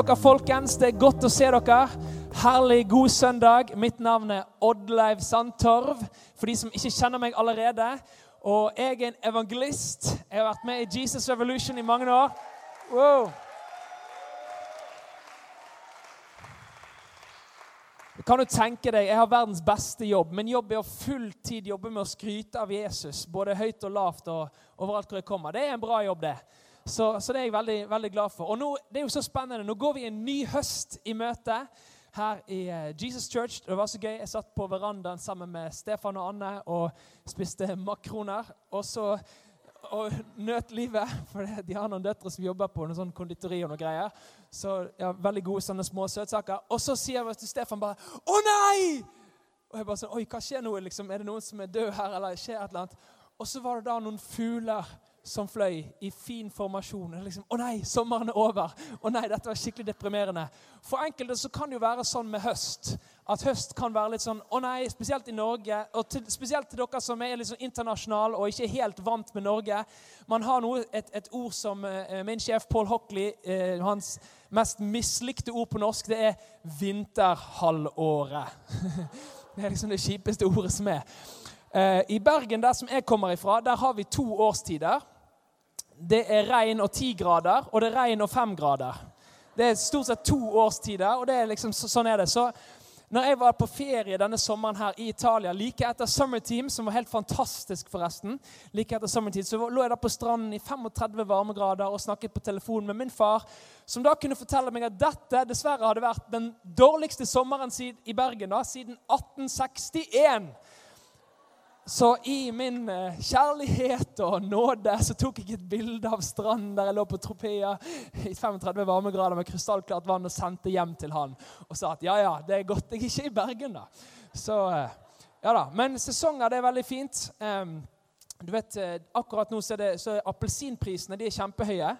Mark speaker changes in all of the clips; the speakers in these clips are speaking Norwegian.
Speaker 1: dere, folkens. Det er godt å se dere. Herlig, god søndag. Mitt navn er Oddleiv Sandtorv, for de som ikke kjenner meg allerede. Og jeg er en evangelist. Jeg har vært med i Jesus Revolution i mange år. Wow. Kan du tenke deg, Jeg har verdens beste jobb. Min jobb er å fulltid jobbe med å skryte av Jesus. Både høyt og lavt og overalt hvor jeg kommer. Det er en bra jobb, det. Så, så det er jeg veldig, veldig glad for. Og nå, det er jo så spennende. Nå går vi en ny høst i møte her i uh, Jesus Church. Det var så gøy. Jeg satt på verandaen sammen med Stefan og Anne og spiste makroner. Og så og nøt livet, for de har noen døtre som jobber på noe sånn konditori og noe greier. Så ja, Veldig gode sånne små søtsaker. Og så sier jeg til Stefan bare 'Å nei!' Og jeg bare sånn 'Oi, hva skjer nå? Liksom, er det noen som er død her?' eller skjer et eller annet? Og så var det da noen fugler som fløy i fin formasjon. Liksom, 'Å nei, sommeren er over.' Å nei, dette var skikkelig deprimerende. For enkelte så kan det jo være sånn med høst at høst kan være litt sånn Å nei, spesielt i Norge. Og til, spesielt til dere som er litt sånn internasjonale og ikke helt vant med Norge. Man har noe, et, et, ord som uh, min sjef Paul Hockley uh, Hans mest mislikte ord på norsk, det er vinterhalvåret. det er liksom det kjipeste ordet som er. Uh, I Bergen, der som jeg kommer ifra, der har vi to årstider. Det er regn og ti grader, og det er regn og fem grader. Det er stort sett to årstider, og det er liksom, sånn er det. Så når jeg var på ferie denne sommeren her i Italia, like etter Summerteam, som var helt fantastisk forresten, like etter Summertid, så lå jeg da på stranden i 35 varmegrader og snakket på telefon med min far, som da kunne fortelle meg at dette dessverre hadde vært den dårligste sommeren i Bergen da, siden 1861. Så i min eh, kjærlighet og nåde så tok jeg et bilde av stranden der jeg lå på Tropea i 35 varmegrader med krystallklart vann og sendte hjem til han og sa at ja, ja, det er godt jeg ikke er i Bergen, da. Så eh, ja da. Men sesonger, det er veldig fint. Du vet, eh, Akkurat nå så er, så er appelsinprisene de er kjempehøye.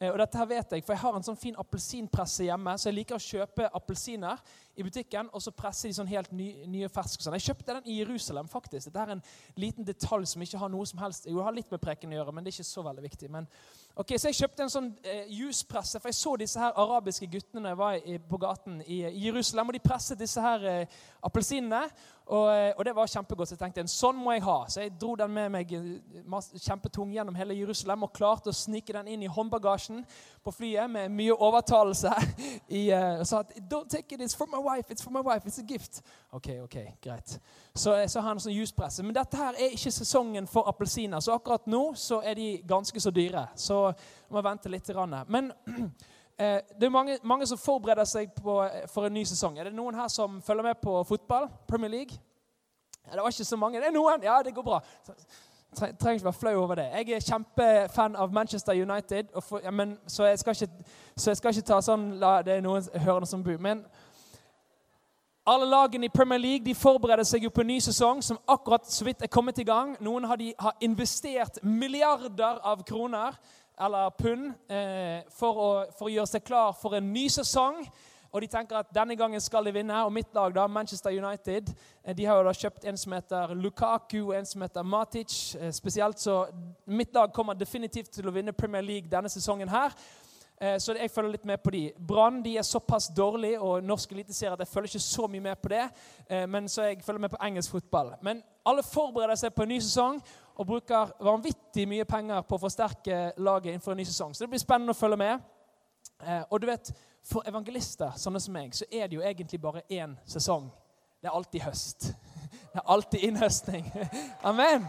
Speaker 1: Og dette her vet jeg, for jeg har en sånn fin appelsinpresse hjemme, så jeg liker å kjøpe appelsiner i butikken, og så presser de sånn helt ny, nye ferske. Sånn. Jeg kjøpte den i Jerusalem, faktisk. Dette er en liten detalj som ikke har noe som helst Jo, har litt med preken å gjøre, men det er ikke så veldig viktig. Men, ok, Så jeg kjøpte en sånn eh, juspresse, for jeg så disse her arabiske guttene når jeg var i, på gaten i, i, Jerusalem, og de presset disse her eh, appelsinene. Og, eh, og, det var kjempegodt. Så jeg tenkte en sånn må jeg ha. Så jeg dro den med meg eh, kjempetung gjennom hele Jerusalem og klarte å snike den inn i håndbagasjen på flyet med mye overtalelse. I, uh, og sa at Don't take it, it's for my wife, it's for my wife, it's a gift. Ok, ok, greit. Så, så har han sånn juspresse. Men dette her er ikke sesongen for appelsiner. Så akkurat nå så er de ganske så dyre. Så vi må vente litt. Men Eh, det er mange, mange, som forbereder seg på, for en ny sesong. Er det noen her som følger med på fotball? Premier League? Ja, det var ikke så mange. Det er noen! Ja, det går bra. Trenger ikke være flau over det. Jeg er kjempefan av Manchester United, for, ja, men, så, jeg ikke, så, jeg skal ikke, ta sånn la, Det er noen hørende som bu. Men alle lagene i Premier League de forbereder seg jo på en ny sesong som akkurat så vidt er kommet i gang. Noen har, de, har investert milliarder av kroner eller pund eh, for, å, for, å, gjøre seg klar for en ny sesong. Og de tenker at denne gangen skal de vinne. Og mitt lag, da, Manchester United, eh, de har jo da kjøpt en som heter Lukaku og en som heter Matic. Eh, spesielt, Så mitt lag kommer definitivt til å vinne Premier League denne sesongen her. Så jeg følger litt med på de. Brann de er såpass dårlig, og norsk eliteserie at jeg følger ikke så mye med på det. Men så jeg følger med på engelsk fotball. Men alle forbereder seg på en ny sesong og bruker vanvittig mye penger på å forsterke laget innenfor en ny sesong. Så det blir spennende å følge med. Eh, og du vet, for evangelister sånne som meg, så er det jo egentlig bare én sesong. Det er alltid høst. Det er alltid innhøstning. Amen.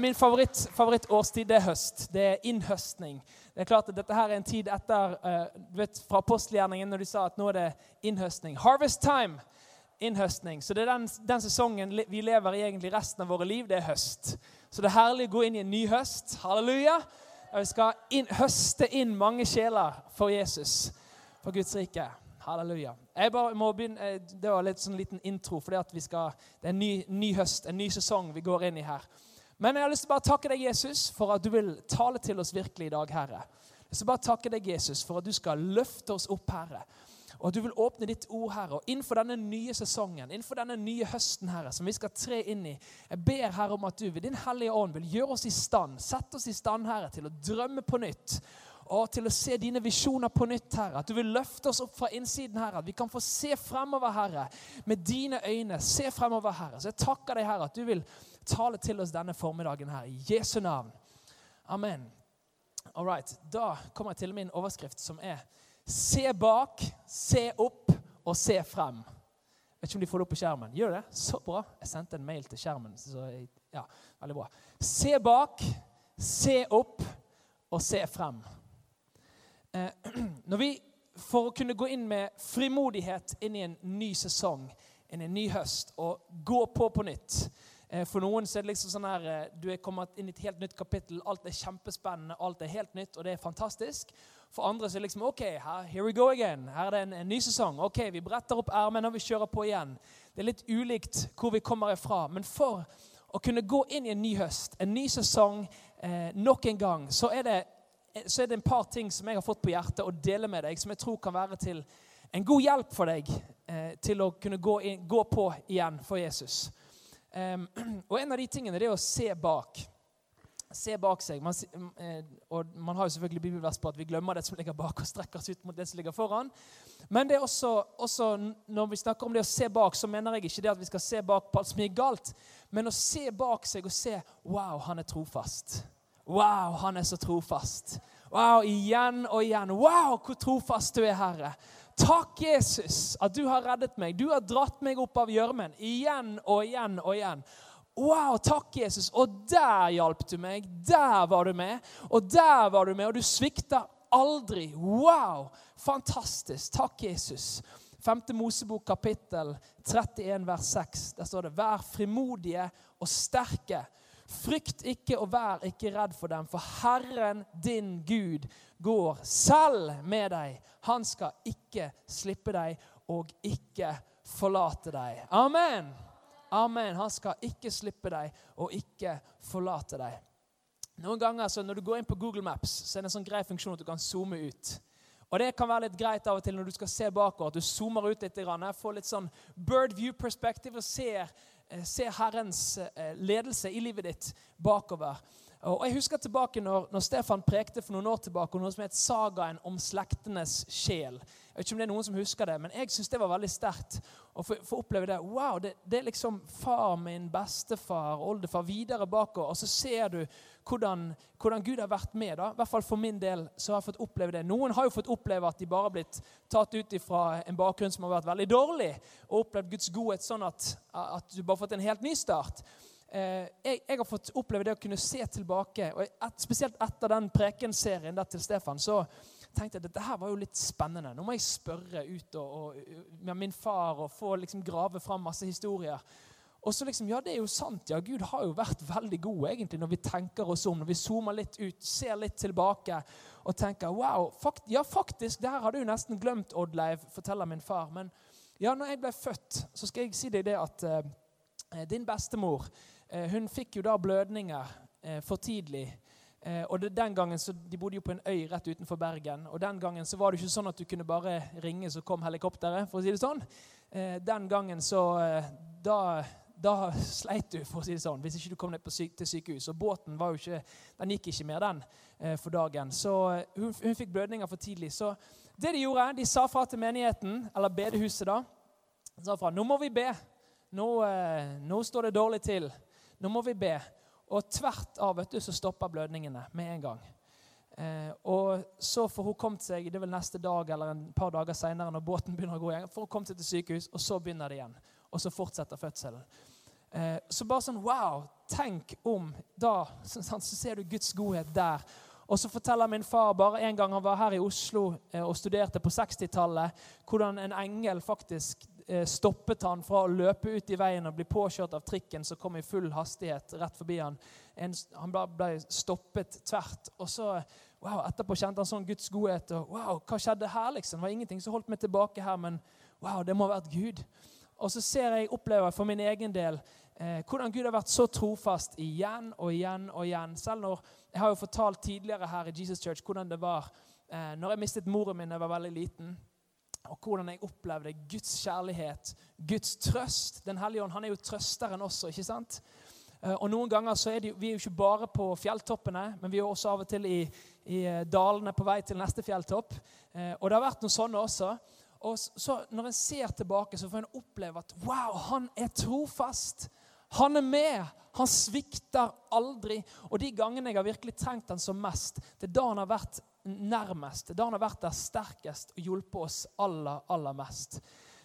Speaker 1: Min favoritt, favorittårstid er høst. Det er innhøstning. Det er klart at Dette her er en tid etter du vet, fra apostelgjerningen når de sa at nå er det innhøstning. Harvest time innhøstning. Så det er den, den, sesongen vi lever i egentlig resten av våre liv. Det er høst. Så det er herlig å gå inn i en ny høst. Halleluja. Og vi skal inn, høste inn mange sjeler for Jesus, for Guds rike. Halleluja. Jeg bare må begynne, eh, Det var litt sånn liten intro, for det er en ny, ny, høst, en ny sesong vi går inn i her. Men jeg har lyst til å bare takke deg, Jesus, for at du vil tale til oss virkelig i dag, Herre. Jeg vil bare takke deg, Jesus, for at du skal løfte oss opp, Herre. Og at du vil åpne ditt ord, Herre. Og innenfor denne nye sesongen, innenfor denne nye høsten, Herre, som vi skal tre inn i, jeg ber Herre om at du ved din Hellige Ånd vil gjøre oss i stand, sette oss i stand, Herre, til å drømme på nytt. og til å se dine visjoner på nytt, Herre. At du vil løfte oss opp fra innsiden, Herre. At vi kan få se fremover, Herre, med dine øyne. Se fremover, Herre. Så jeg takker deg, Herre, at du vil tale til oss denne formiddagen her. I Jesu navn. Amen. All right. Da kommer jeg til min overskrift, som er Se bak, se opp og se frem. Jeg vet ikke om de får det opp på skjermen. Gjør det? Så bra. Jeg sendte en mail til skjermen. jeg, ja, veldig bra. Se bak, se opp og se frem. Eh, når vi, For å kunne gå inn med frimodighet inn i en ny sesong, inn i en ny høst, og gå på på nytt eh, For noen så er det liksom sånn her eh, Du er kommet inn i et helt nytt kapittel. Alt er kjempespennende, alt er helt nytt, og det er fantastisk. For andre så er det liksom OK, here we go again. Her er det en, en ny sesong. Ok, Vi bretter opp ermene og vi kjører på igjen. Det er litt ulikt hvor vi kommer ifra. Men for å kunne gå inn i en ny høst, en ny sesong, eh, nok en gang, så er det Eh, så er det en par ting som jeg har fått på hjertet å dele med deg, som jeg tror kan være til en god hjelp for deg eh, til å kunne gå, inn, gå, på igjen for Jesus. Um, og En av de tingene det er å se bak. Se bak seg. Man, eh, og man har jo selvfølgelig bibelvers på at vi glemmer det som ligger bak, og strekker oss ut mot det som ligger foran. Men det er også, også, når vi snakker om det å se bak, så mener jeg ikke det at vi skal se bak på alt som er galt, men å se bak seg og se Wow, han er trofast. Wow, han er så trofast. Wow, igjen og igjen. Wow, hvor trofast du er, Herre. Takk, Jesus, at du har reddet meg. Du har dratt meg opp av gjørmen igjen og igjen og igjen. Wow, takk, Jesus. Og der hjalp du meg. Der var du med. Og der var du med, og du svikta aldri. Wow, fantastisk. Takk, Jesus. 5. Mosebok kapittel 31 vers 6. Der står det:" Vær frimodige og sterke. Frykt ikke og vær ikke redd for dem, for Herren din Gud går selv med deg. Han skal ikke slippe deg og ikke forlate deg. Amen. Amen. Han skal ikke slippe deg og ikke forlate deg. Noen ganger så Når du går inn på Google Maps, så er det en sånn grei funksjon at du kan zoome ut. Og Det kan være litt greit av og til når du skal se bakover. at Du zoomer ut litt, får litt sånn bird view perspective og ser ser Herrens eh, ledelse i livet ditt bakover. Og Jeg husker tilbake når, når Stefan prekte for noen år tilbake om noe som het sagaen om slektenes sjel. Jeg vet ikke om det er noen som husker det, men jeg syns det var veldig sterkt å få, oppleve det. Wow, det, det, er liksom far min, bestefar, oldefar, videre bakover. Og så ser du hvordan, hvordan, Gud har vært med. da. I hvert fall For min del så har jeg fått oppleve det. Noen har jo fått oppleve at de bare har blitt tatt ut fra en bakgrunn som har vært veldig dårlig, og opplevd Guds godhet sånn at, at du bare har fått en helt ny start. Eh, jeg, jeg, har fått oppleve det å kunne se tilbake. og et, Spesielt etter den prekenserien der til Stefan. så tenkte jeg at dette her var jo litt spennende. Nå må jeg spørre ut og, og, med min far og få liksom grave fram masse historier. Og så liksom, Ja, det er jo sant. ja, Gud har jo vært veldig god egentlig når vi tenker oss om. Når vi zoomer litt ut, ser litt tilbake og tenker wow, fakt, ja faktisk, det her har du nesten glemt, Oddleiv, forteller min far. Men ja, når jeg ble født, så skal jeg si deg det at uh, din bestemor hun fikk jo da blødninger uh, for tidlig. Eh, og den gangen så, De bodde jo på en øy rett utenfor Bergen. og Den gangen så var det ikke sånn at du kunne bare ringe, så kom helikopteret. for å si det sånn. Eh, den gangen så eh, da, da, sleit du, for å si det sånn, hvis ikke du kom ned syk, til sykehus. Og båten var jo ikke, den gikk ikke mer, den, eh, for dagen. Så eh, hun, hun, fikk blødninger for tidlig. Så det de gjorde, de sa fra til menigheten, eller bedehuset, da. De sa fra nå må vi be. Nå, eh, nå står det dårlig til. Nå må vi be. Og tvert av vet du, så stopper blødningene med en gang. Eh, og så får hun kommet seg det er vel neste dag eller en par dager senere, når båten begynner å gå igjen, får hun kommet seg til sykehus, og så begynner det igjen. Og så fortsetter fødselen. Eh, så bare sånn Wow! Tenk om da så, så ser du Guds godhet der. Og så forteller min far bare en gang han var her i Oslo eh, og studerte på 60-tallet, hvordan en engel faktisk stoppet han fra å løpe ut i veien og bli påkjørt av trikken som kom i full hastighet rett forbi han. En, han ble, ble, stoppet tvert. Og så wow, etterpå kjente han sånn Guds godhet. og wow, Hva skjedde her? liksom? Det var ingenting som holdt meg tilbake her, men wow, det må ha vært Gud. Og så ser jeg, opplever for min egen del eh, hvordan Gud har vært så trofast igjen og igjen og igjen. Selv når Jeg har jo fortalt tidligere her i Jesus Church hvordan det var eh, når jeg mistet moren min da jeg var veldig liten og hvordan jeg opplevde Guds kjærlighet, Guds trøst. Den hellige ånd han er jo trøsteren også. ikke sant? Eh, og noen ganger så er det, Vi er jo ikke bare på fjelltoppene, men vi er også av og til i, i eh, dalene på vei til neste fjelltopp. Eh, og det har vært noen sånne også. Og så Når en ser tilbake, så får en oppleve at wow, han er trofast. Han er med. Han svikter aldri. Og de gangene jeg har virkelig trengt han som mest, det er da han har vært nærmest. Er da han har vært der sterkest og hjulpet oss aller, aller mest.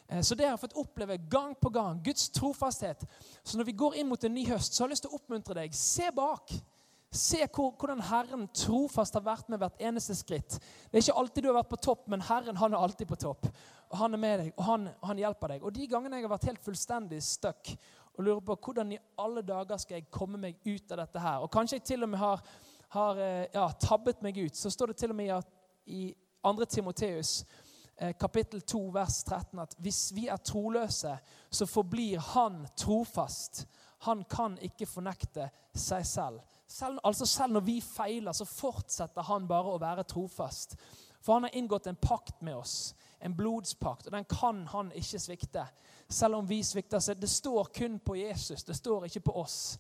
Speaker 1: Eh, så det har jeg fått oppleve gang på gang. Guds trofasthet. Så når vi går inn mot en ny høst, så har jeg lyst til å oppmuntre deg. Se bak. Se hvordan Herren trofast har vært med hvert eneste skritt. Det er ikke alltid du har vært på topp, men Herren han er alltid på topp. Og Han er med deg, og han, han hjelper deg. Og De gangene jeg har vært helt fullstendig stuck og lurer på hvordan i alle dager skal jeg komme meg ut av dette her, og kanskje jeg til og med har, har eh, ja, tabbet meg ut, så står det til og med i 2. Timoteus Eh, kapittel 2, vers 13, at hvis vi er troløse, så forblir Han trofast. Han kan ikke fornekte seg selv. selv. Altså Selv når vi feiler, så fortsetter han bare å være trofast. For han har inngått en pakt med oss, en blodspakt, og den kan han ikke svikte. Selv om vi svikter. Så det står kun på Jesus, det står ikke på oss.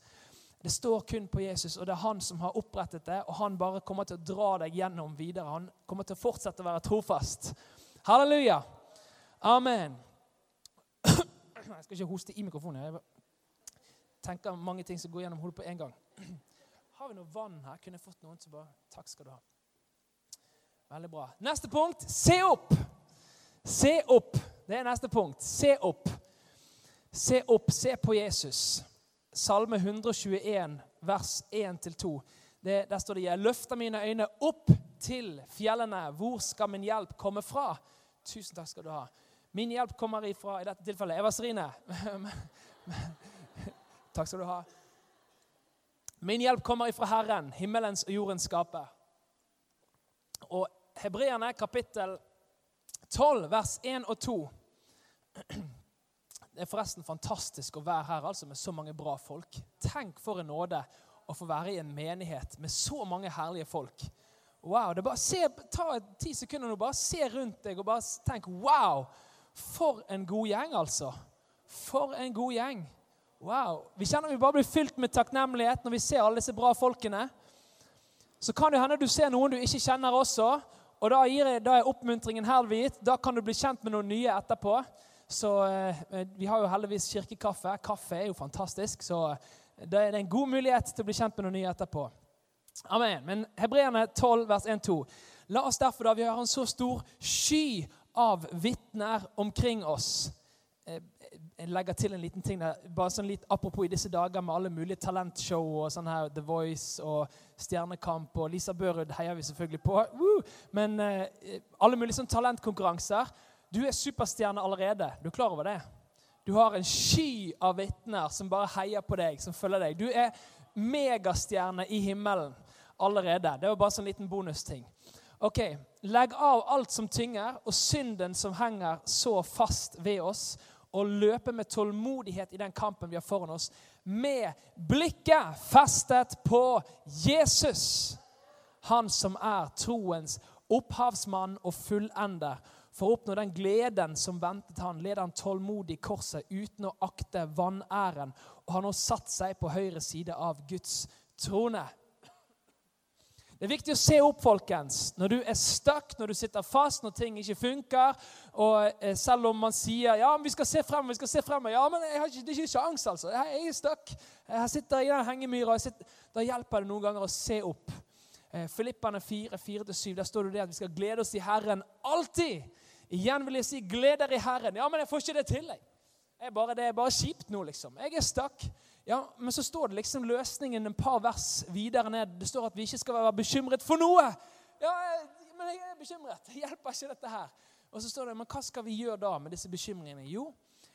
Speaker 1: Det står kun på Jesus, og det er han som har opprettet det. Og han bare kommer til å dra deg gjennom videre. Han kommer til å fortsette å være trofast. Halleluja. Amen. Jeg skal ikke hoste i mikrofonen. Jeg tenker mange ting som går gjennom hodet på en gang. Har vi noe vann her? Kunne jeg fått noen som bare Takk skal du ha. Veldig bra. Neste punkt se opp. Se opp. Det er neste punkt. Se opp. Se opp. Se på Jesus. Salme 121, vers 1-2. Der står det 'Jeg løfter mine øyne opp til fjellene. Hvor skal min hjelp komme fra?' Tusen takk skal du ha. Min hjelp kommer ifra i dette tilfellet Eva Serine. takk skal du ha. Min hjelp kommer ifra Herren, himmelens og jordens skaper. Og Hebreerne kapittel 12, vers 1 og 2. Det er forresten fantastisk å være her altså med så mange bra folk. Tenk for en nåde å få være i en menighet med så mange herlige folk. Wow, bare, se, Ta ti sekunder nå, bare se rundt deg og bare tenk Wow! For en god gjeng, altså. For en god gjeng. Wow. Vi kjenner vi bare blir fylt med takknemlighet når vi ser alle disse bra folkene. Så kan det hende du ser noen du ikke kjenner også. Og da, gir jeg, da er oppmuntringen herved Da kan du bli kjent med noen nye etterpå. Så eh, Vi har jo heldigvis kirkekaffe. Kaffe er jo fantastisk, så eh, det er en god mulighet til å bli kjent med noen nye etterpå. Amen. Men Hebreerne 12, vers 1-2. La oss derfor, da vi har en så stor sky av vitner omkring oss eh, Jeg legger til en liten ting der, bare sånn litt apropos i disse dager med alle mulige talentshow og sånn her, The Voice og Stjernekamp og Lisa Børud heier vi selvfølgelig på. Woo! Men eh, alle mulige sånn talentkonkurranser. Du er superstjerne allerede. Du er klar over det? Du har en sky av vitner som bare heier på deg, som følger deg. Du er megastjerne i himmelen allerede. Det var bare sånn liten bonusting. Ok, Legg av alt som tynger, og synden som henger så fast ved oss, og løpe med tålmodighet i den kampen vi har foran oss, med blikket festet på Jesus. Han som er troens opphavsmann og fullender. For å oppnå den gleden som ventet han, leder han tålmodig korset uten å akte vanæren, og har nå satt seg på høyre side av Guds trone. Det er viktig å se opp, folkens. Når du er stuck, når du sitter fast, når ting ikke funker. Og eh, selv om man sier ja, men vi skal se frem, vi skal se frem. Ja, men jeg har ikke, det er ikke sjans, altså. Jeg er stuck. Jeg sitter i den hengemyra. Da hjelper det noen ganger å se opp. Filippene 4, 4-7, der står det at vi skal glede oss i Herren alltid. Igjen vil jeg si 'gled dere i Herren'. Ja, men jeg får ikke det til. Jeg. Bare, det er bare kjipt nå, liksom. Jeg er stakk. Ja, Men så står det liksom løsningen en par vers videre ned. Det står at vi ikke skal være bekymret for noe. Ja, men jeg er bekymret. Det hjelper ikke dette her. Og så står det, men hva skal vi gjøre da med disse bekymringene? Jo,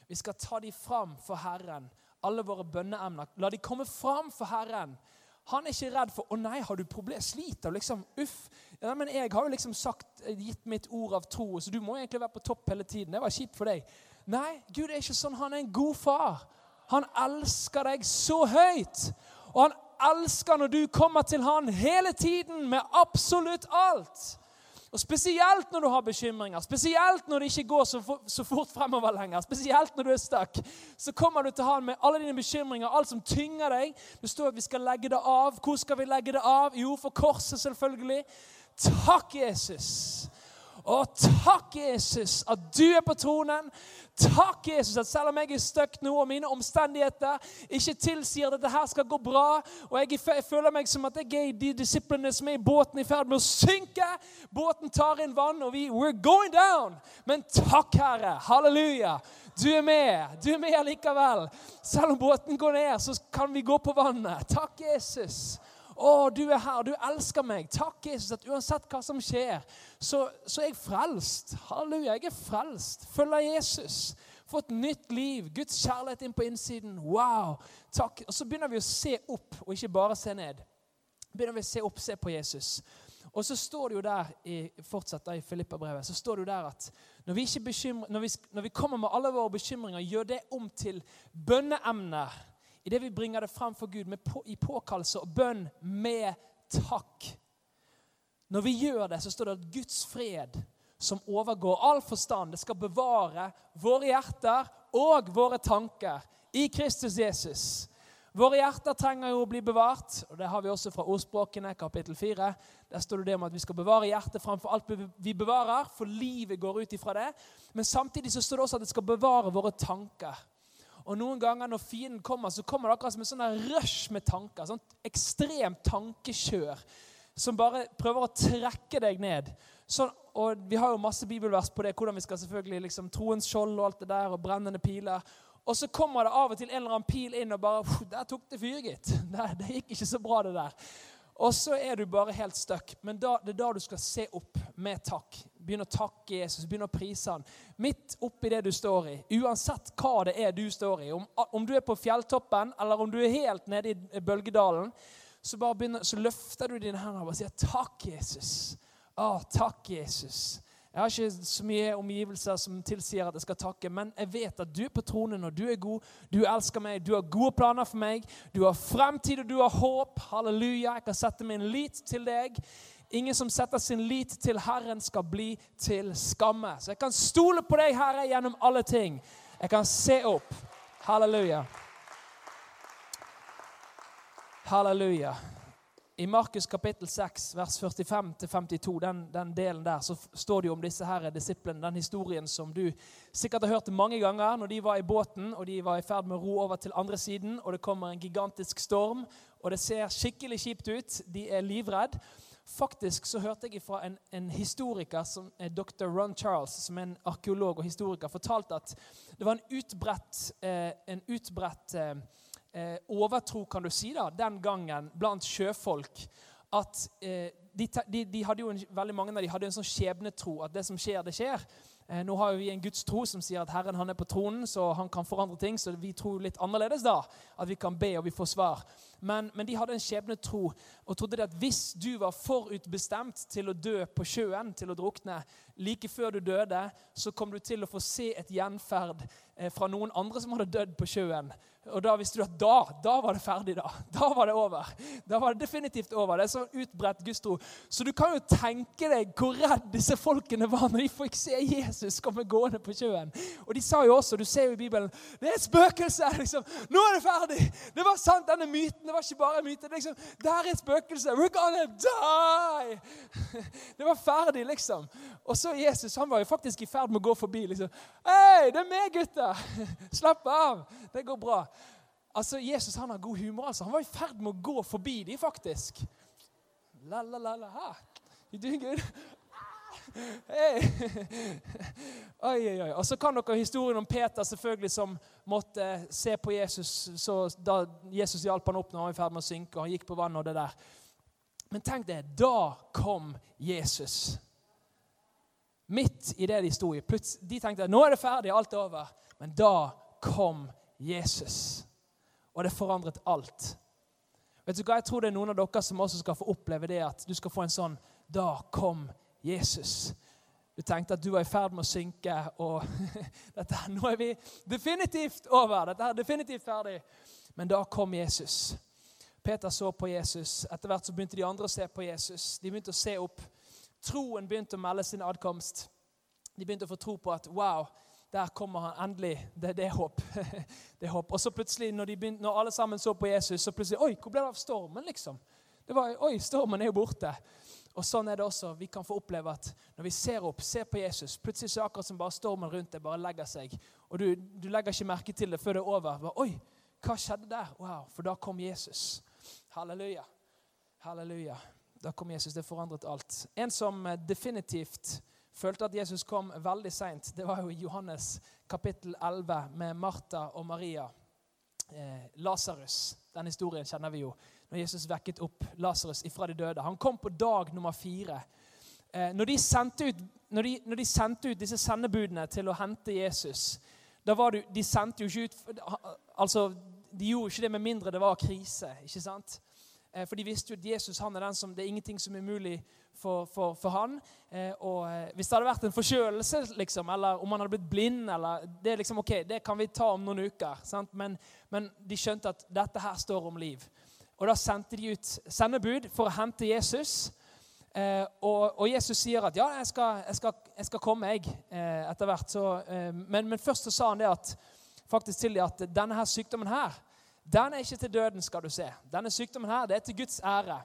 Speaker 1: vi skal ta de fram for Herren. Alle våre bønneemner. La de komme fram for Herren. Han er ikke redd for 'Å nei, har du problemer? Sliter du?' liksom? Uff.' Ja, men jeg har jo liksom sagt, gitt mitt ord av tro, så du må egentlig være på topp hele tiden. Det var kjipt for deg. Nei, Gud er ikke sånn. Han er en god far. Han elsker deg så høyt. Og han elsker når du kommer til han hele tiden med absolutt alt. Og Spesielt når du har bekymringer, spesielt når det ikke går så, for, så fort fremover lenger. Spesielt når du er stuck. Så kommer du til han med alle dine bekymringer, alt som tynger deg. Det står at vi skal legge det av. Hvor skal vi legge det av? Jo, for korset, selvfølgelig. Takk, Jesus. Og takk, Jesus, at du er på tronen. Takk, Jesus, at selv om jeg er stuck nå, og mine omstendigheter ikke tilsier at dette her skal gå bra, og jeg, jeg føler meg som at jeg er de disiplene som er i båten i ferd med å synke Båten tar inn vann, og vi we're going down. Men takk, Herre. Halleluja. Du er med. Du er med allikevel. Selv om båten går ned, så kan vi gå på vannet. Takk, Jesus. Å, du er her, du elsker meg. Takk, Jesus, at uansett hva som skjer, så, så er jeg frelst. Halleluja, jeg er frelst. Følger Jesus. Fått nytt liv. Guds kjærlighet inn på innsiden. Wow. Takk. Og så begynner vi å se opp, og ikke bare se ned. Begynner vi å se opp, se på Jesus. Og så står det jo der i, fortsatt da i Filippa-brevet, så står det jo der at når vi, når, vi, når vi, kommer med alle våre bekymringer, gjør det om til bønneemner idet vi bringer det frem for Gud på, i påkallelse og bønn med takk. Når vi gjør det, så står det at Guds fred, som overgår all forstand, det skal bevare våre hjerter og våre tanker i Kristus Jesus. Våre hjerter trenger jo å bli bevart, og det har vi også fra ordspråkene, kapittel 4. Der står det om at vi skal bevare hjertet framfor alt vi bevarer, for livet går ut ifra det. Men samtidig så står det også at det skal bevare våre tanker. Og noen ganger når fienden kommer, så kommer det akkurat som en sånn rush med tanker. sånn Ekstremt tankekjør som bare prøver å trekke deg ned. Sånn, og Vi har jo masse bibelvers på det, hvordan vi skal selvfølgelig liksom, troens skjold og alt det der, og brennende piler. Og så kommer det av og til en eller annen pil inn og bare Der tok det fyr, gitt. Det, det gikk ikke så bra, det der. Og så er du bare helt stuck. Men da, det er da du skal se opp med takk. Begynne å takke Jesus, begynn å prise han. Midt oppi det du står i. Uansett hva det er du står i. Om, om du er på fjelltoppen, eller om du er helt nede i bølgedalen, så, begynner, så løfter du dine hender og sier 'Takk, Jesus'. Å, takk, Jesus. Jeg har ikke så mye omgivelser som tilsier at jeg skal takke, men jeg vet at du er på tronen, og du er god. Du elsker meg, du har gode planer for meg. Du har fremtid, og du har håp. Halleluja. Jeg kan sette min lit til deg. Ingen som setter sin lit til Herren, skal bli til skamme. Så jeg kan stole på deg, Herre, gjennom alle ting. Jeg kan se opp. Halleluja. Halleluja. I Markus kapittel 6, vers 45-52, den, den, delen der, så står det jo om disse her disiplene, den historien som du sikkert har hørt mange ganger når de var i båten og de var i ferd med å ro over til andre siden, og det kommer en gigantisk storm, og det ser skikkelig kjipt ut. De er livredd. Faktisk så hørte jeg fra en, en, historiker, som er dr. Ron Charles, som er en arkeolog og historiker, fortalte at det var en utbredt, eh, en utbredt eh, eh, overtro kan du si da, den gangen blant sjøfolk at eh, de, de, de, hadde jo en, veldig mange av de hadde en sånn skjebnetro at det som skjer, det skjer. Eh, nå har vi en Guds tro som sier at Herren han er på tronen, så han kan forandre ting. Så vi tror litt annerledes da. At vi kan be, og vi får svar. Men, men de hadde en skjebnetro og trodde at hvis du var forutbestemt til å dø på sjøen, til å drukne, like før du døde, så kom du til å få se et gjenferd eh, fra noen andre som hadde dødd på sjøen. Og da visste du at da, da var det ferdig. Da Da var det over. Da var det definitivt over. Det er så utbredt gudstro. Så du kan jo tenke deg hvor redd disse folkene var når de fikk se Jesus komme gående på sjøen. Og de sa jo også, du ser jo i Bibelen, det er spøkelse! liksom. Nå er det ferdig! Det var sant, denne myten. Det var ikke bare en myte. liksom, Det er et spøkelse. We're gonna die! Det var ferdig, liksom. Og så Jesus han var jo faktisk i ferd med å gå forbi. liksom, Hei, det er meg, gutter! Slapp av! Det går bra. Altså, Jesus han har god humor. altså. Han var i ferd med å gå forbi dem, faktisk. La, la, la, la. You doing good? Hey. Oi, oi, oi. Og så kan dere historien om Peter selvfølgelig som måtte se på Jesus så da Jesus hjalp han opp når han var i ferd med å synke. og han gikk på vannet og det der. Men tenk det, da kom Jesus. Midt i det de sto i. De tenkte nå er det ferdig, alt er over. Men da kom Jesus. Og det forandret alt. Vet du hva? Jeg tror det er noen av dere som også skal få oppleve det at du skal få en sånn Da kom Jesus. Du tenkte at du var i ferd med å synke, og dette, nå er vi definitivt over. Dette er definitivt ferdig. Men da kom Jesus. Peter så på Jesus. Etter hvert så begynte de andre å se på Jesus. De begynte å se opp. Troen begynte å melde sin adkomst. De begynte å få tro på at wow, der kommer han endelig. Det, det er håp. det er håp. Og så plutselig, når, begynte, når, alle sammen så på Jesus, så plutselig Oi, hvor ble det av stormen, liksom? Det var, Oi, stormen er jo borte. Og sånn er det også. Vi kan få oppleve at når vi ser opp, ser på Jesus, plutselig så er det akkurat som bare stormen rundt deg bare legger seg. Og du, du legger ikke merke til det før det er over. Bare, Oi, hva skjedde der? Wow, For da kom Jesus. Halleluja. Halleluja. Da kom Jesus. Det forandret alt. En som eh, definitivt følte at Jesus kom veldig seint, det var jo i Johannes kapittel 11 med Martha og Maria. Eh, Lasarus. Den historien kjenner vi jo. Når Jesus vekket opp Lasarus ifra de døde. Han kom på dag nummer fire. Eh, når, de ut, når, de, når, de sendte ut, disse sendebudene til å hente Jesus da var det, De sendte jo ikke ut altså, De gjorde ikke det med mindre det var krise. ikke sant? Eh, for de visste jo at Jesus han er den som, det er ingenting som er mulig for, for, for han. Eh, og eh, Hvis det hadde vært en forkjølelse, liksom, eller om han hadde blitt blind eller, Det er liksom, ok, det kan vi ta om noen uker. Men, men, de skjønte at dette her står om liv. Og Da sendte de ut sendebud for å hente Jesus. og, og, Jesus sier at ja, jeg skal, jeg skal, jeg skal komme, jeg, etter hvert. Så, men, men, først så sa han det at, faktisk til dem at denne her sykdommen her den er ikke til døden, skal du se. Denne sykdommen her, det er til Guds ære.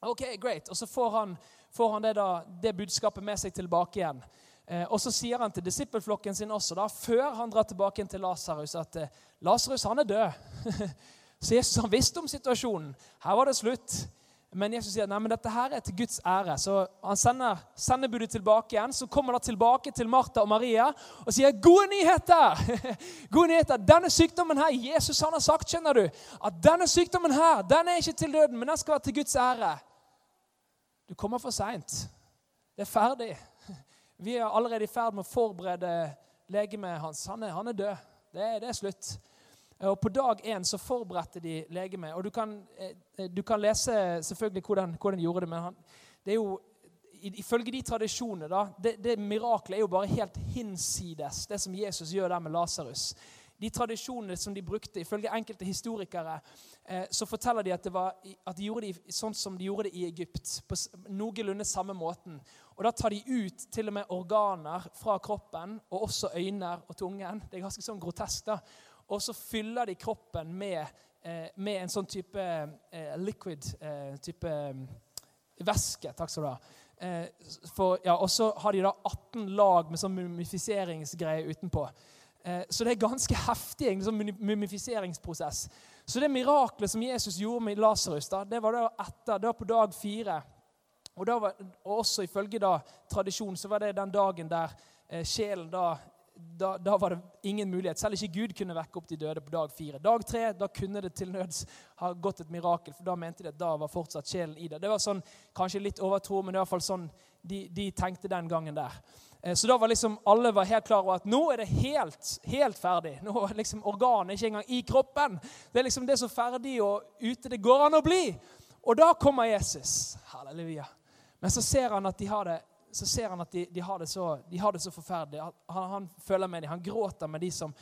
Speaker 1: Ok, great. Og så får han, får han det, da, det, budskapet med seg tilbake igjen. Eh, og så sier han til disippelflokken sin også, da, før han drar tilbake inn til Lasarus, at eh, Lasarus han er død. så Jesus han visste om situasjonen. Her var det slutt. Men Jesus sier nei, men dette her er til Guds ære. Så han sender sendebudet tilbake igjen. Så kommer han tilbake til Martha og Maria og sier gode nyheter! gode nyheter. Denne sykdommen her, Jesus han har sagt skjønner du, at denne sykdommen her, den er ikke til døden, men den skal være til Guds ære. Du kommer for seint. Det er ferdig. Vi er allerede i ferd med å forberede legemet hans. Han er, han er død. Det det er slutt. Og På dag én så forberedte de legemet. Og du kan, eh, du kan, lese selvfølgelig hvordan, hvordan de gjorde det, men han, det er jo ifølge de tradisjonene da, det, det miraklet er jo bare helt hinsides det som Jesus gjør der med Lasarus. De tradisjonene som de brukte, ifølge enkelte historikere, eh, så forteller de at, var, at, de gjorde det sånn som de gjorde det i Egypt. På noenlunde samme måten. Og Da tar de ut til og med organer fra kroppen, og også øyne og tungen. Det er ganske sånn grotesk. da. Og så fyller de kroppen med, eh, med en sånn type eh, liquid eh, type væske. Takk skal du ha. For, ja, og så har de da 18 lag med sånn mumifiseringsgreie utenpå. Så det er ganske heftig en sånn mumifiseringsprosess. Så det miraklet som Jesus gjorde med Lasarus, det var da etter, det var på dag fire. Og, var, og også ifølge da, tradisjonen så var det den dagen der sjelen da da, da, var det ingen mulighet. Selv ikke Gud kunne vekke opp de døde på dag fire. Dag tre da kunne det til nøds ha gått et mirakel, for da mente de at da var fortsatt sjelen i det. Det var sånn, Kanskje litt overtro, men det var i hvert fall sånn de, de tenkte den gangen der. Eh, så da var liksom alle var helt klar over at nå er det helt, helt ferdig. Nå er liksom Organet ikke engang i kroppen. Det er liksom det er ferdig og ute det går an å bli. Og da kommer Jesus. Halleluja. Men så ser han at de har det så ser han at de, de, har, så, de har, det så, forferdelig. Han, han, føler med dem. Han gråter med de som,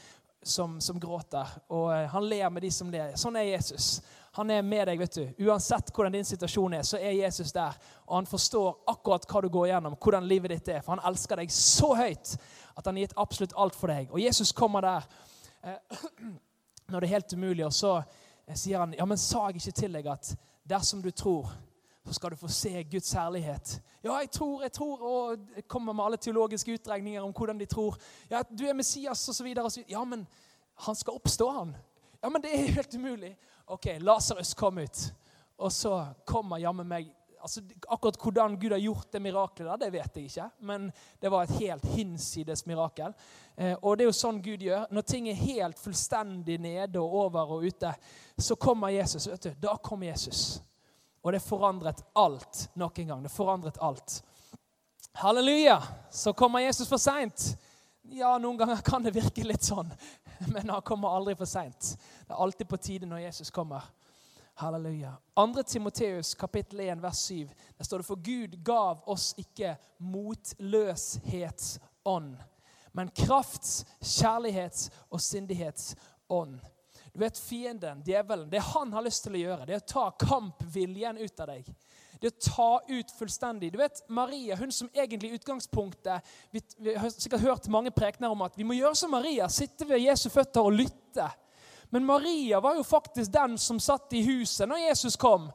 Speaker 1: som, som, gråter, og eh, han ler med de som ler. Sånn er Jesus. Han er med deg. vet du. Uansett hvordan din situasjon er, så er Jesus der. Og han forstår akkurat hva du går gjennom, hvordan livet ditt er. For han elsker deg så høyt at han har gitt absolutt alt for deg. Og Jesus kommer der eh, når det er helt umulig, og så eh, sier han, ja, men sa jeg ikke til deg at dersom du tror så skal du få se Guds herlighet. Ja, jeg tror, jeg tror, og jeg kommer med alle teologiske utregninger om hvordan de tror. Ja, Du er Messias, osv. Ja, men han skal oppstå, han. Ja, men det er helt umulig. Ok, Lasarus kom ut. Og så kommer jammen meg altså, Akkurat hvordan Gud har gjort det miraklet, der, det vet jeg ikke. Men det var et helt hinsides mirakel. Eh, og det er jo sånn Gud gjør. Når ting er helt fullstendig nede og over og ute, så kommer Jesus. vet du, Da kommer Jesus. Og det forandret alt nok en gang. Det forandret alt. Halleluja! Så kommer Jesus for seint. Ja, noen ganger kan det virke litt sånn, men han kommer aldri for seint. Det er alltid på tide når Jesus kommer. Halleluja. 2. Timoteus kapittel 1 vers 7. Der står det for Gud gav oss ikke motløshetsånd, men krafts, kjærlighets og syndighetsånd. Du vet, Fienden, djevelen, det han har lyst til å gjøre, det er å ta kampviljen ut av deg. Det å ta ut fullstendig. Du vet, Maria, hun som egentlig i utgangspunktet Vi, vi har sikkert hørt mange prekener om at vi må gjøre som Maria. Sitte ved Jesu føtter og lytte. Men Maria var jo faktisk den som satt i huset når Jesus kom.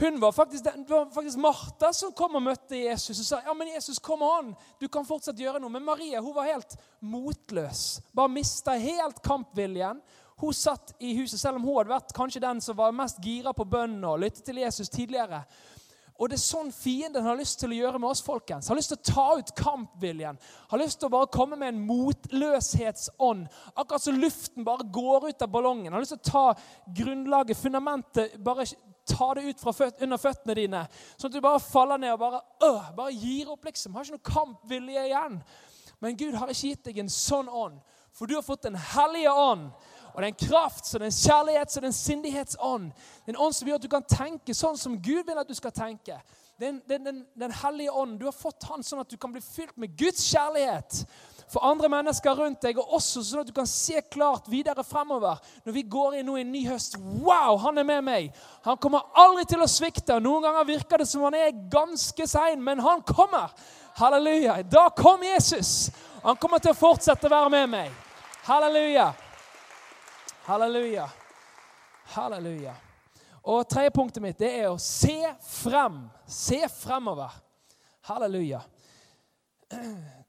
Speaker 1: Hun var faktisk, den, det var faktisk Martha som kom og møtte Jesus og sa ja, men Jesus, kom an, du kan fortsatt gjøre noe. Men Maria hun var helt motløs. Bare mista helt kampviljen. Hun satt i huset, selv om hun hadde vært kanskje den som var mest gira på bønnen og lyttet til Jesus tidligere. Og det er sånn fienden har lyst til å gjøre med oss. folkens. Har lyst til å ta ut kampviljen. Har lyst til å bare komme med en motløshetsånd. Akkurat som luften bare går ut av ballongen. Har lyst til å ta grunnlaget, fundamentet, bare ta det ut fra føt under føttene dine. Sånn at du bare faller ned og bare, øh, bare gir opp, liksom. Har ikke noe kampvilje igjen. Men Gud har ikke gitt deg en sånn ånd, for du har fått Den hellige ånd. Og det er en kraft, så det er en kjærlighet, så det er en sindighetsånd. Det er en ånd som gjør at du kan tenke sånn som Gud vil at du skal tenke. Er den, den, den hellige ånd. Du har fått han sånn at du kan bli fylt med Guds kjærlighet for andre mennesker rundt deg, og også sånn at du kan se klart videre fremover. Når vi går inn nå i en ny høst Wow, han er med meg! Han kommer aldri til å svikte. Noen ganger virker det som han er ganske sein, men han kommer. Halleluja. Da kom Jesus. Han kommer til å fortsette å være med meg. Halleluja. Halleluja. Halleluja. Og tredje punktet mitt det er å se frem. Se fremover. Halleluja.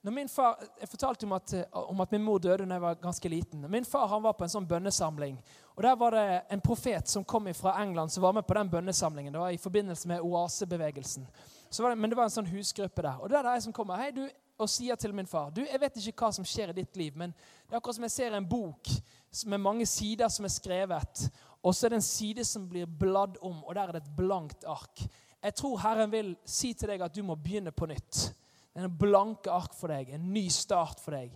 Speaker 1: Når min far, jeg fortalte om at, om at min mor døde da jeg var ganske liten. Min far han var på en sånn bønnesamling. og Der var det en profet som kom fra England som var med på den bønnesamlingen. Det var i forbindelse med oasebevegelsen. Det, men det var en sånn husgruppe der. Og det er jeg som kommer hei du, og sier til min far du, Jeg vet ikke hva som skjer i ditt liv, men det er akkurat som jeg ser en bok med mange sider som er skrevet. Og så er det en side som blir bladd om, og der er det et blankt ark. Jeg tror Herren vil si til deg at du må begynne på nytt. Det er en blanke ark for deg, en ny start for deg.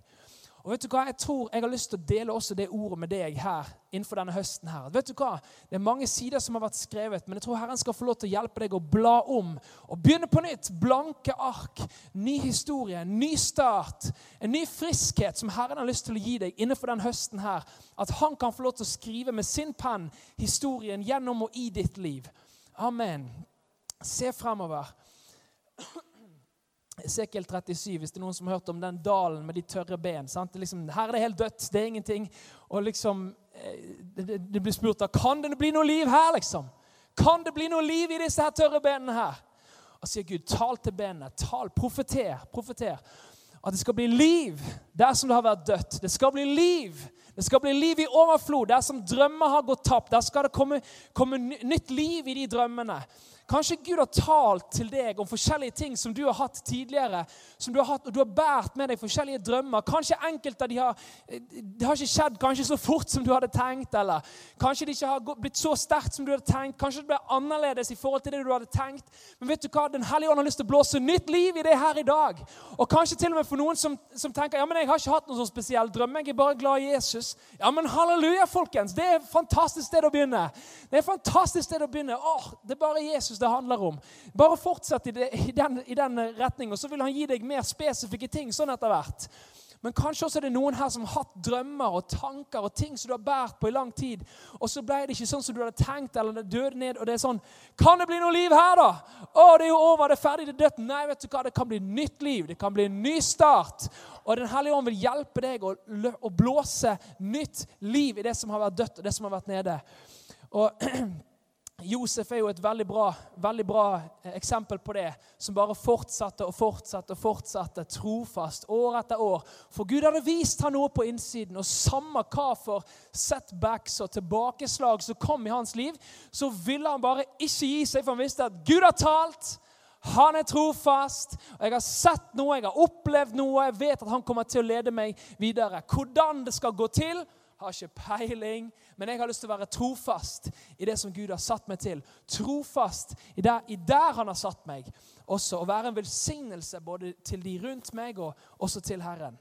Speaker 1: Og vet du hva? Jeg tror jeg har lyst til å dele også det ordet med deg her innenfor denne høsten. her. Vet du hva? Det er mange sider som har vært skrevet, men jeg tror Herren skal få lov til å hjelpe deg å bla om og begynne på nytt. Blanke ark, ny historie, ny start, en ny friskhet som Herren har lyst til å gi deg innenfor den høsten her. At han kan få lov til å skrive med sin penn historien gjennom og i ditt liv. Amen. Se fremover. Esekiel 37, hvis det er noen som har hørt om den dalen med de tørre ben. Det liksom, her er det helt dødt, det er ingenting. Og liksom, eh, det, det, blir spurt da, kan det bli noe liv her, liksom. Kan det bli noe liv i disse her tørre benene her? Og sier Gud, tal til benene, tal, profeter, profeter. At det skal bli liv der som det har vært dødt. Det skal bli liv. Det skal bli liv i overflod. Der som drømmer har gått tapt, der skal det komme, komme nytt liv i de drømmene. Kanskje Gud har talt til deg om forskjellige ting som du har hatt tidligere. som Du har hatt, og du har båret med deg forskjellige drømmer. Kanskje enkelte av de har det har ikke skjedd kanskje så fort som du hadde tenkt. eller Kanskje det ikke har blitt så sterkt som du hadde tenkt. Kanskje det ble annerledes i forhold til det du hadde tenkt. Men vet du hva? Den hellige ånd har lyst til å blåse nytt liv i det her i dag. Og kanskje til og med for noen som, som tenker ja, men jeg har ikke hatt noen sånn spesiell drøm. Jeg er bare glad i Jesus. Ja, men halleluja, folkens. Det er et fantastisk sted å begynne. Det er et fantastisk sted å begynne. Åh, det er bare Jesus Jesus det handler om. Bare fortsett i, det, i den, i den retningen, så vil han gi deg mer spesifikke ting sånn etter hvert. Men kanskje også er det noen her som har hatt drømmer og tanker og ting som du har båret på i lang tid, og så ble det ikke sånn som du hadde tenkt, eller det døde ned, og det er sånn Kan det bli noe liv her, da? Å, det er jo over, det er ferdig, det er dødt. Nei, vet du hva, det kan bli nytt liv. Det kan bli en ny start. Og Den hellige ånd vil hjelpe deg å blåse nytt liv i det som har vært dødt, og det som har vært nede. Og Josef er jo et veldig bra, veldig bra, eh, eksempel på det, som bare fortsatte og fortsatte og fortsatte trofast år etter år. For Gud hadde vist ham noe på innsiden, og samme hva for setbacks og tilbakeslag som kom i hans liv, så ville han bare ikke gi seg, for han visste at Gud har talt. Han er trofast, og jeg har sett noe, jeg har opplevd noe. Jeg vet at han kommer til å lede meg videre. Hvordan det skal gå til, har ikke peiling, men jeg har lyst til å være trofast i det som Gud har satt meg til. Trofast i der, i der han har satt meg også. Å være en velsignelse både til de rundt meg og også til Herren.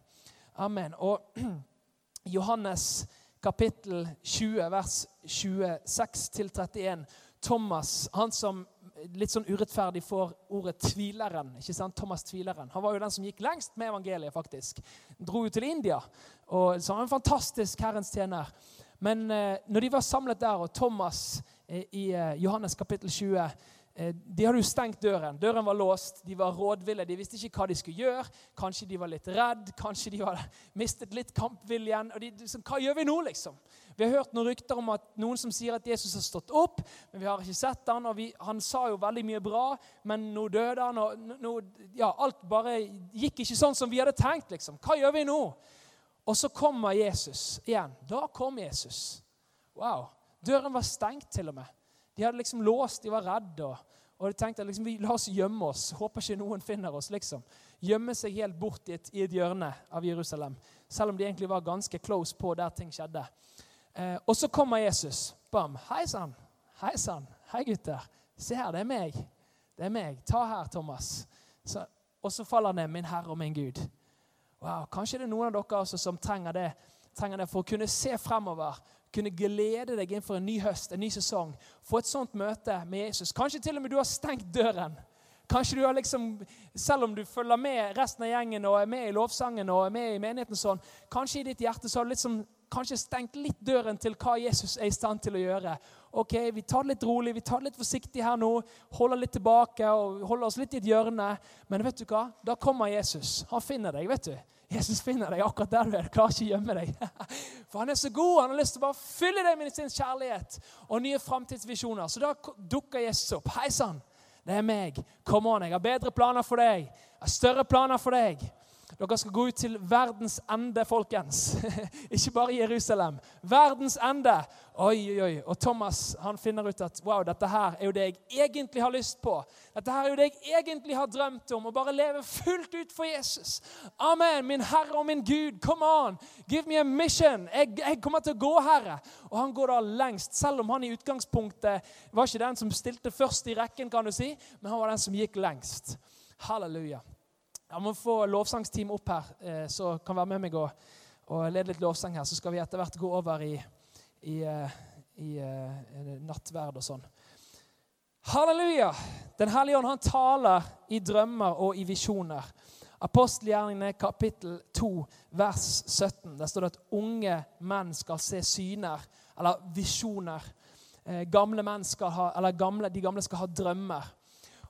Speaker 1: Amen. Og Johannes kapittel 20, vers 26-31. Thomas, han som litt sånn urettferdig får ordet 'tvileren'. ikke sant? Thomas Tvileren. Han var jo den som gikk lengst med evangeliet, faktisk. Dro jo til India. og Så han var en fantastisk Herrens tjener. Men eh, når de var samlet der, og Thomas eh, i eh, Johannes kapittel 20 Eh, de hadde jo stengt døren. Døren var låst. De var rådville. De visste ikke hva de skulle gjøre. Kanskje de var litt redd. Kanskje de hadde mistet litt kampviljen. Og de, så, hva gjør vi nå, liksom? Vi har hørt noen rykter om at noen som sier at Jesus har stått opp, men vi har ikke sett han, og vi, Han sa jo veldig mye bra, men nå døde han, og nå, ja, alt bare gikk ikke sånn som vi hadde tenkt. liksom. Hva gjør vi nå? Og så kommer Jesus igjen. Da kom Jesus. Wow. Døren var stengt, til og med. De hadde liksom låst, de var redde. Og, og de tenkte liksom, vi, la oss gjemme oss. Håper ikke noen finner oss. liksom. Gjemme seg helt bort i et, i et, hjørne av Jerusalem. Selv om de egentlig var ganske close på der ting skjedde. Eh, og så kommer Jesus. Bam. Hei sann. Hei sann. Hei, gutter. Se her, det er meg. Det er meg. Ta her, Thomas. Så, og så faller han ned. Min Herre og min Gud. Wow, Kanskje det er noen av dere også som trenger det, trenger det for å kunne se fremover kunne glede deg inn for en ny høst, en ny sesong. Få et sånt møte med Jesus. Kanskje til og med du har stengt døren. Kanskje du har liksom, Selv om du følger med resten av gjengen og er med i lovsangen og er med i menigheten, sånn, kanskje i ditt hjerte så har du liksom, kanskje stengt litt døren til hva Jesus er i stand til å gjøre. Ok, Vi tar det litt rolig, vi tar det litt forsiktig her nå. Holder litt tilbake og holder oss litt i et hjørne. Men vet du hva? Da kommer Jesus. Han finner deg. vet du. Jesus finner deg akkurat der du er. Klarer ikke å gjemme deg. For han er så god. Han har lyst til å bare fylle deg med sin kjærlighet og nye framtidsvisjoner. Så da dukker Jesus opp. Hei sann, det er meg. Kom an, jeg har bedre planer for deg. Jeg har større planer for deg. Dere skal gå ut til verdens ende, folkens. Ikke bare Jerusalem. Verdens ende. Oi, oi, oi. Og Thomas han finner ut at wow, dette her er jo det jeg egentlig har lyst på. Dette her er jo det jeg egentlig har drømt om. Å bare leve fullt ut for Jesus. Amen, min Herre og min Gud. Come on. Give me a mission. Jeg, jeg kommer til å gå, Herre. Og han går da lengst, selv om han i utgangspunktet var ikke den som stilte først i rekken, kan du si, men han var den som gikk lengst. Halleluja. Jeg må få lovsangsteam opp her, eh, så kan være med meg og, og lede litt lovsang her. Så skal vi etter hvert gå over i, i, eh, i, i eh, nattverd og sånn. Halleluja! Den hellige ånd han taler i drømmer og i visjoner. Apostelgjerningene kapittel 2 vers 17. Der står det at unge menn skal se syner, eller visjoner. Gamle menn skal ha, eller gamle, de gamle skal ha drømmer.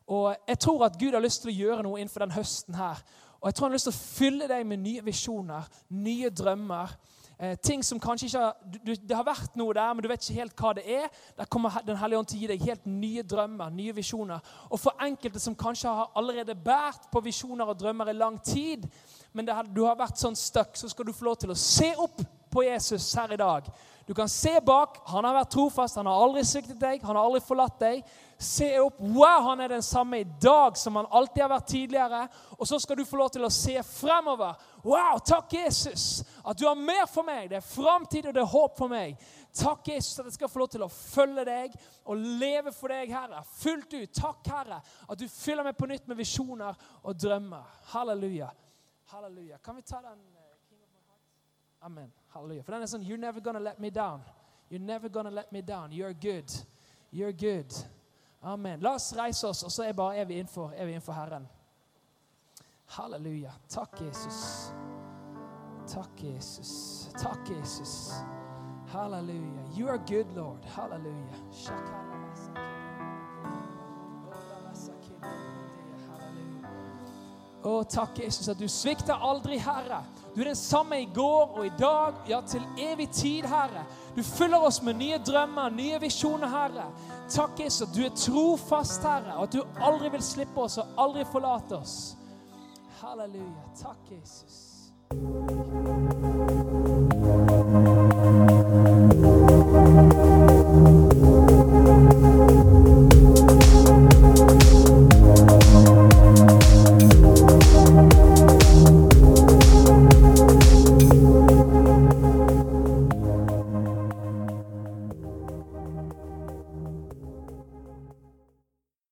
Speaker 1: Og Jeg tror at Gud har lyst til å gjøre noe innenfor den høsten her. Og jeg tror han har lyst til å fylle deg med nye visjoner, nye drømmer. Eh, ting som kanskje ikke har, du, Det har vært noe der, men du vet ikke helt hva det er. Der kommer Den hellige ånd til å gi deg helt nye drømmer, nye visjoner. Og for enkelte som kanskje har allerede båret på visjoner og drømmer i lang tid, men har, du har vært sånn stuck, så skal du få lov til å se opp på Jesus her i dag. Du kan se bak. Han har vært trofast, han har aldri sviktet deg, han har aldri forlatt deg. Se opp. Wow, han er den samme i dag som han alltid har vært tidligere. Og så skal du få lov til å se fremover. Wow, takk, Jesus, at du har mer for meg. Det er framtid, og det er håp for meg. Takk, Jesus, at jeg skal få lov til å følge deg og leve for deg, Herre. Fullt ut. Takk, Herre, at du fyller meg på nytt med visjoner og drømmer. Halleluja. Halleluja. Kan vi ta den? Eh, Amen. Halleluja. For den er sånn You're never gonna let me down. You're never gonna let me down. You're good. You're good. Amen. La oss reise oss, og så er, bare, er, vi innenfor, er vi innenfor Herren. Halleluja. Takk, Jesus. Takk, Jesus. Takk, Jesus. Halleluja. You are good, Lord. Halleluja. Å, takk, Jesus, at du svikter aldri, Herre. Du er den samme i går og i dag, ja, til evig tid, Herre. Du fyller oss med nye drømmer, nye visjoner, Herre. Takk, Jesus, at du er trofast, Herre, og at du aldri vil slippe oss og aldri forlate oss. Halleluja. Takk, Jesus.